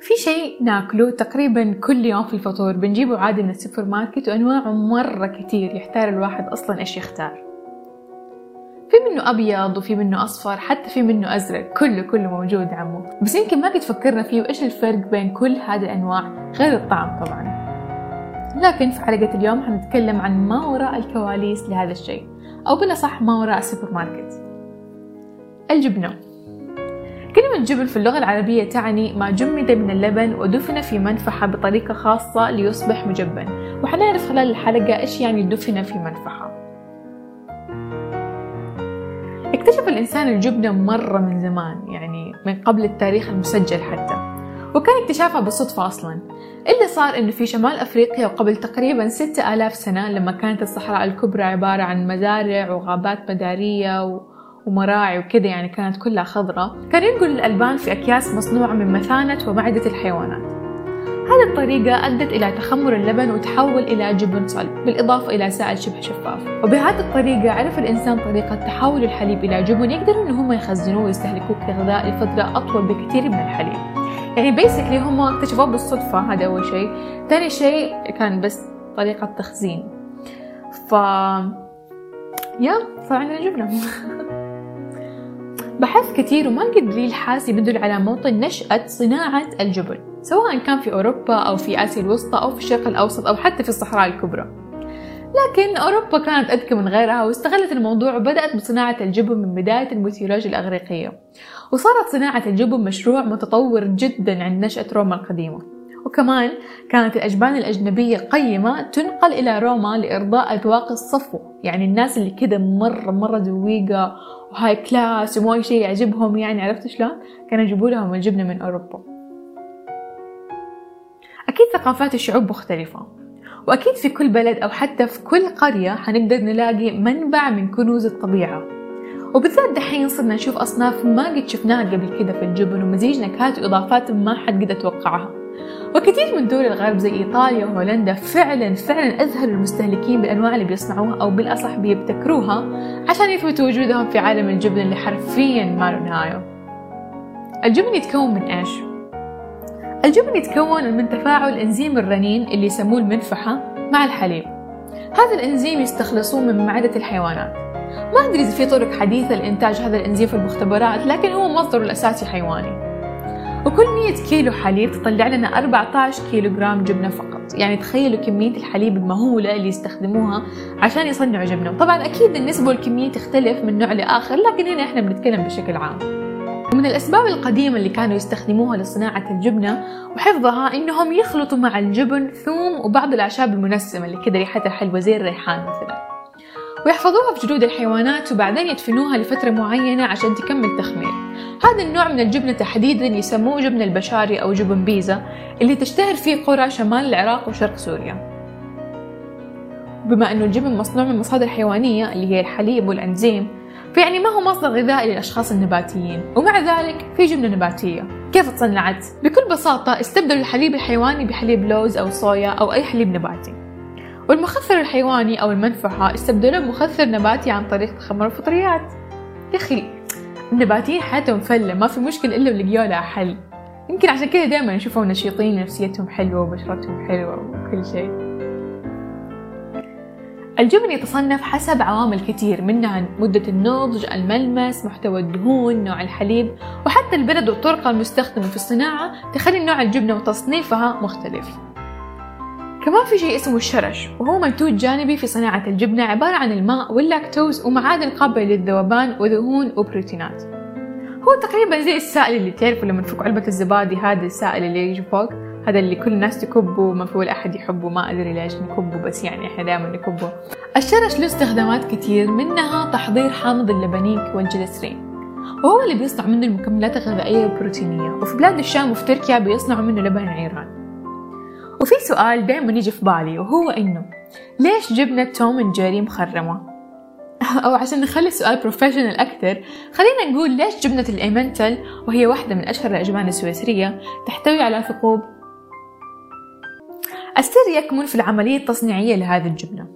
في شيء ناكله تقريبا كل يوم في الفطور. بنجيبه عادي من السوبر ماركت وأنواعه مرة كتير يحتار الواحد أصلا إيش يختار. في منه أبيض وفي منه أصفر حتى في منه أزرق. كله كله موجود عمو. بس يمكن ما قد فكرنا فيه وإيش الفرق بين كل هذه الأنواع غير الطعم طبعا. لكن في حلقة اليوم حنتكلم عن ما وراء الكواليس لهذا الشيء أو بالأصح ما وراء السوبر ماركت. الجبنة. كلمة جبن في اللغة العربية تعني ما جمد من اللبن ودفن في منفحة بطريقة خاصة ليصبح مجبن. وحنعرف خلال الحلقة إيش يعني دفن في منفحة اكتشف الإنسان الجبنة مرة من زمان يعني من قبل التاريخ المسجل حتى. وكان اكتشافها بالصدفة أصلا. اللي صار إنه في شمال أفريقيا وقبل تقريبا ستة آلاف سنة لما كانت الصحراء الكبرى عبارة عن مزارع وغابات مدارية و... ومراعي وكذا يعني كانت كلها خضراء كان ينقل الألبان في أكياس مصنوعة من مثانة ومعدة الحيوانات. هذه الطريقة أدت إلى تخمر اللبن وتحول إلى جبن صلب بالإضافة إلى سائل شبه شفاف. وبهذه الطريقة عرف الإنسان طريقة تحول الحليب إلى جبن يقدروا إن هم يخزنوه ويستهلكوه كغذاء لفترة أطول بكثير من الحليب. يعني بيسكلي هم اكتشفوه بالصدفة هذا أول شيء. ثاني شيء كان بس طريقة تخزين. ف يا صار عندنا جبنة. بحث كثير وما لقيت دليل حاسم يدل على موطن نشأة صناعة الجبن سواء كان في أوروبا أو في آسيا الوسطى أو في الشرق الأوسط أو حتى في الصحراء الكبرى. لكن أوروبا كانت أذكى من غيرها واستغلت الموضوع وبدأت بصناعة الجبن من بداية الميثولوجيا الأغريقية. وصارت صناعة الجبن مشروع متطور جدا عند نشأة روما القديمة. وكمان كانت الأجبان الأجنبية قيمة تنقل إلى روما لإرضاء أذواق الصفو. يعني الناس اللي كده مرة مرة ذويقة وهاي كلاس وما شيء يعجبهم يعني عرفت شلون؟ كانوا يجيبوا لهم الجبنة من أوروبا. أكيد ثقافات الشعوب مختلفة وأكيد في كل بلد أو حتى في كل قرية حنقدر نلاقي منبع من كنوز الطبيعة. وبالذات دحين صرنا نشوف أصناف ما قد شفناها قبل كده في الجبن ومزيج نكهات وإضافات ما حد قد أتوقعها. وكثير من دول الغرب زي إيطاليا وهولندا فعلا فعلا أزهروا المستهلكين بالأنواع اللي بيصنعوها أو بالأصح بيبتكروها عشان يثبتوا وجودهم في عالم الجبن اللي حرفيا ما له نهاية. الجبن يتكون من إيش؟ الجبن يتكون من تفاعل إنزيم الرنين اللي يسموه المنفحة مع الحليب. هذا الإنزيم يستخلصوه من معدة الحيوانات. ما أدري إذا في طرق حديثة لإنتاج هذا الإنزيم في المختبرات لكن هو مصدره الأساسي حيواني وكل 100 كيلو حليب تطلع لنا 14 كيلو جرام جبنة فقط. يعني تخيلوا كمية الحليب المهولة اللي يستخدموها عشان يصنعوا جبنة. طبعا أكيد النسبة والكمية تختلف من نوع لآخر لكن هنا إحنا بنتكلم بشكل عام. ومن الأسباب القديمة اللي كانوا يستخدموها لصناعة الجبنة وحفظها إنهم يخلطوا مع الجبن ثوم وبعض الأعشاب المنسمة اللي كده ريحتها حلوة زي الريحان مثلا. ويحفظوها في جلود الحيوانات وبعدين يدفنوها لفترة معينة عشان تكمل تخمير. هذا النوع من الجبنة تحديدا يسموه جبن البشاري أو جبن بيزا اللي تشتهر فيه قرى شمال العراق وشرق سوريا. بما أنه الجبن مصنوع من مصادر حيوانية اللي هي الحليب والأنزيم فيعني ما هو مصدر غذائي للأشخاص النباتيين ومع ذلك في جبنة نباتية. كيف تصنعت؟ بكل بساطة استبدلوا الحليب الحيواني بحليب لوز أو صويا أو أي حليب نباتي. والمخثر الحيواني أو المنفعة استبدلوه بمخثر نباتي عن طريق تخمر الفطريات يا أخي النباتيين حياتهم فلة ما في مشكلة إلا ولقيوا لها حل. يمكن عشان كذا دائما نشوفهم نشيطين نفسيتهم حلوة وبشرتهم حلوة وكل شيء. الجبن يتصنف حسب عوامل كثير منها مدة النضج، الملمس، محتوى الدهون، نوع الحليب، وحتى البرد والطرقة المستخدمة في الصناعة تخلي نوع الجبنة وتصنيفها مختلف. كمان في شيء اسمه الشرش وهو منتوج جانبي في صناعة الجبنة عبارة عن الماء واللاكتوز ومعادن قابلة للذوبان ودهون وبروتينات. هو تقريبا زي السائل اللي تعرفوا لما تفك علبة الزبادي هذا السائل اللي يجي فوق هذا اللي كل الناس تكبه ولا أحد يحبه ما أدري ليش نكبه بس يعني إحنا دائما نكبه. الشرش له استخدامات كتير منها تحضير حامض اللبنيك والجلسرين. وهو اللي بيصنع منه المكملات الغذائية والبروتينية. وفي بلاد الشام وفي تركيا بيصنعوا منه لبن عيران وفي سؤال دائما يجي في بالي وهو إنه ليش جبنة توم اند جيري مخرمة؟ أو عشان نخلي السؤال professional أكثر خلينا نقول ليش جبنة الإيمنتال وهي واحدة من أشهر الأجبان السويسرية تحتوي على ثقوب. السر يكمن في العملية التصنيعية لهذه الجبنة.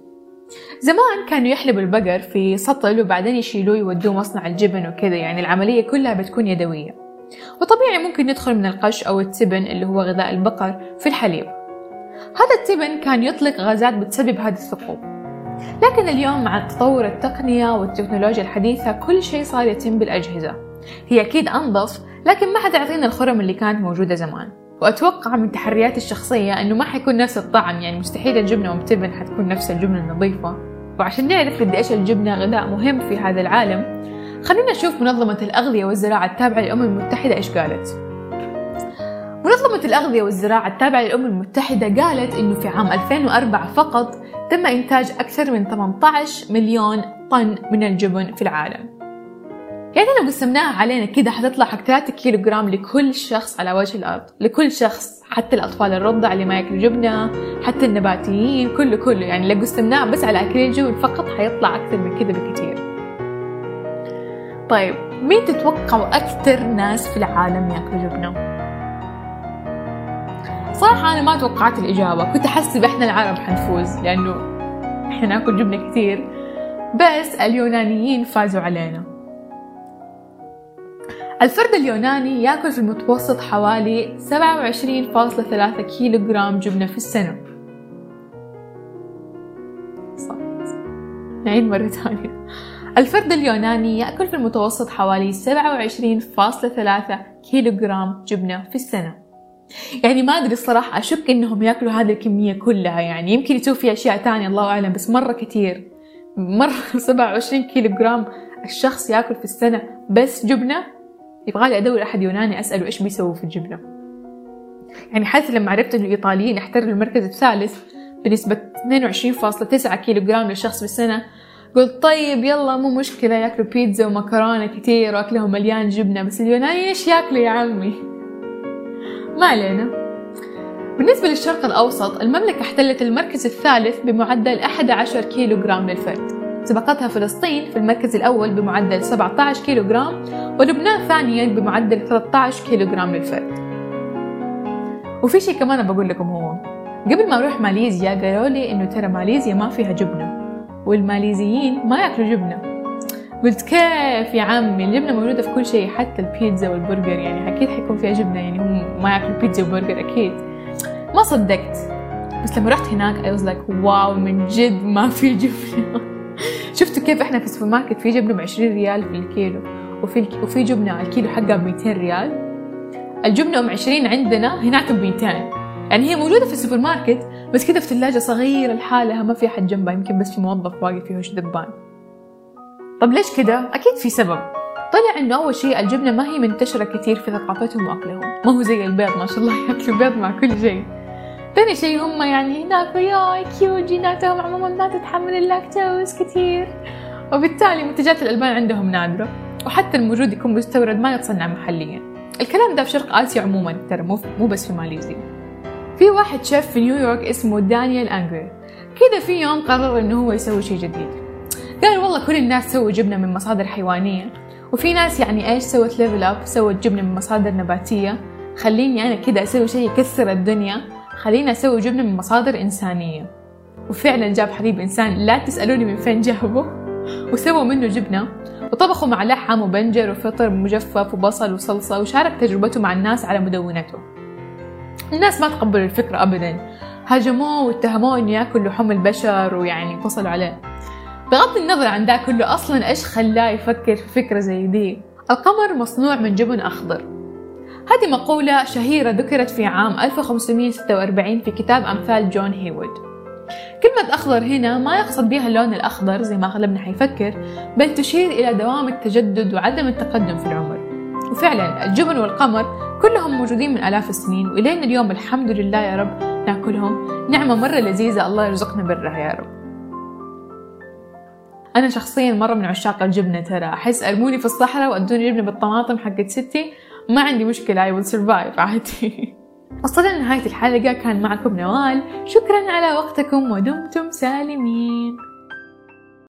زمان كانوا يحلبوا البقر في سطل وبعدين يشيلوه يودوه مصنع الجبن وكذا يعني العملية كلها بتكون يدوية. وطبيعي ممكن ندخل من القش أو التبن اللي هو غذاء البقر في الحليب. هذا التبن كان يطلق غازات بتسبب هذه الثقوب. لكن اليوم مع تطور التقنية والتكنولوجيا الحديثة كل شيء صار يتم بالأجهزة. هي أكيد أنظف لكن ما حتعطينا الخرم اللي كانت موجودة زمان. وأتوقع من تحرياتي الشخصية أنه ما حيكون نفس الطعم يعني مستحيل الجبنة أم تبن حتكون نفس الجبنة النظيفة. وعشان نعرف قد إيش الجبنة غذاء مهم في هذا العالم خلينا نشوف منظمة الأغذية والزراعة التابعة للأمم المتحدة إيش قالت. منظمة الأغذية والزراعة التابعة للأمم المتحدة قالت إنه في عام 2004 فقط تم إنتاج أكثر من 18 مليون طن من الجبن في العالم. يعني لو قسمناها علينا كده حتطلع حق 3 كيلو جرام لكل شخص على وجه الأرض لكل شخص حتى الأطفال الرضع اللي ما ياكلوا جبنة حتى النباتيين كله كله. يعني لو قسمناها بس على أكل الجبن فقط حيطلع أكثر من كده بكثير طيب مين تتوقعوا أكثر ناس في العالم ياكلوا جبنة؟ صراحة أنا ما توقعت الإجابة. كنت أحسب إحنا العرب حنفوز لأنه إحنا نأكل جبنة كثير بس اليونانيين فازوا علينا. الفرد اليوناني يأكل في المتوسط حوالي 27.3 كيلو جرام جبنة في السنة. نعيد مرة ثانية. الفرد اليوناني يأكل في المتوسط حوالي 27.3 كيلو جرام جبنة في السنة. يعني ما أدري الصراحة أشك إنهم يأكلوا هذه الكمية كلها يعني. يمكن يسوي في أشياء تانية الله أعلم بس مرة كتير. مرة 27 كيلو جرام الشخص يأكل في السنة. بس جبنة؟ يبغالي أدور أحد يوناني أسأله إيش بيسووا في الجبنة. يعني حتى لما عرفت إنه الإيطاليين احتلوا المركز الثالث بنسبة 22.9 كيلو جرام للشخص في السنة. قلت طيب يلا مو مشكلة يأكلوا بيتزا ومكرونة كتير وأكلهم مليان جبنة. بس اليوناني إيش ياكلوا يا عمي؟ ما علينا. بالنسبة للشرق الأوسط المملكة احتلت المركز الثالث بمعدل 11 كيلو جرام للفرد. سبقتها فلسطين في المركز الأول بمعدل 17 كيلو جرام ولبنان ثانيا بمعدل 13 كيلو جرام للفرد. وفي شيء كمان بقول لكم هو قبل ما أروح ماليزيا قالوا لي إنه ترى ماليزيا ما فيها جبنة والماليزيين ما يأكلوا جبنة. قلت كيف يا عمي؟ الجبنة موجودة في كل شيء حتى البيتزا والبرجر يعني أكيد حيكون فيها جبنة يعني هم ما ياكلوا بيتزا وبرجر أكيد. ما صدقت. بس لما رحت هناك I was like wow من جد ما في جبنة. شفتوا كيف إحنا في السوبر ماركت في جبنة ب 20 ريال في الكيلو وفي وفي جبنة الكيلو حقها ب 200 ريال. الجبنة أم 20 عندنا هناك ب 200 يعني هي موجودة في السوبر ماركت بس كذا في ثلاجة صغيرة لحالها ما في احد جنبها يمكن بس في موظف واقف فيه ينش دبان طب ليش كذا أكيد في سبب. طلع إنه أول شيء الجبنة ما هي منتشرة كثير في ثقافتهم وأكلهم. ما هو زي البيض ما شاء الله ياكلوا بيض مع كل شيء. ثاني شيء هم يعني هناك يا cute جيناتهم عموما لا تتحمل اللاكتوز كثير وبالتالي منتجات الألبان عندهم نادرة وحتى الموجود يكون مستورد ما يتصنع محليا. الكلام ده في شرق آسيا عموما ترى مو مو بس في ماليزيا. في واحد شيف في نيويورك اسمه دانيال أنجر كذا في يوم قرر إنه هو يسوي شيء جديد. قال والله كل الناس سووا جبنة من مصادر حيوانية. وفي ناس يعني إيش سوت level up سوت جبنة من مصادر نباتية. خليني أنا كذا أسوي شيء يكسر الدنيا. خلينا أسوي جبنة من مصادر إنسانية. وفعلا جاب حليب إنسان لا تسألوني من فين جابه. وسووا منه جبنة. وطبخوا مع لحم وبنجر وفطر مجفف وبصل وصلصة وشارك تجربته مع الناس على مدونته. الناس ما تقبلوا الفكرة أبدا. هاجموه واتهموه إنه يأكل لحوم البشر ويعني فصلوا عليه. بغض النظر عن ده كله أصلا إيش خلاه يفكر في فكرة زي دي؟ القمر مصنوع من جبن أخضر. هذه مقولة شهيرة ذكرت في عام 1546 في كتاب أمثال جون هيوود. كلمة أخضر هنا ما يقصد بها اللون الأخضر زي ما أغلبنا حيفكر بل تشير إلى دوام التجدد وعدم التقدم في العمر. وفعلا الجبن والقمر كلهم موجودين من آلاف السنين وإلينا اليوم الحمد لله يا رب نأكلهم. نعمة مرة لذيذة الله يرزقنا برها يا رب. أنا شخصيا مرة من عشاق الجبنة ترى. أحس أرموني في الصحراء وأدوني جبنة بالطماطم حقت ستي. ما عندي مشكلة I will survive عادي. وصلنا لنهاية الحلقة كان معكم نوال. شكرا على وقتكم ودمتم سالمين.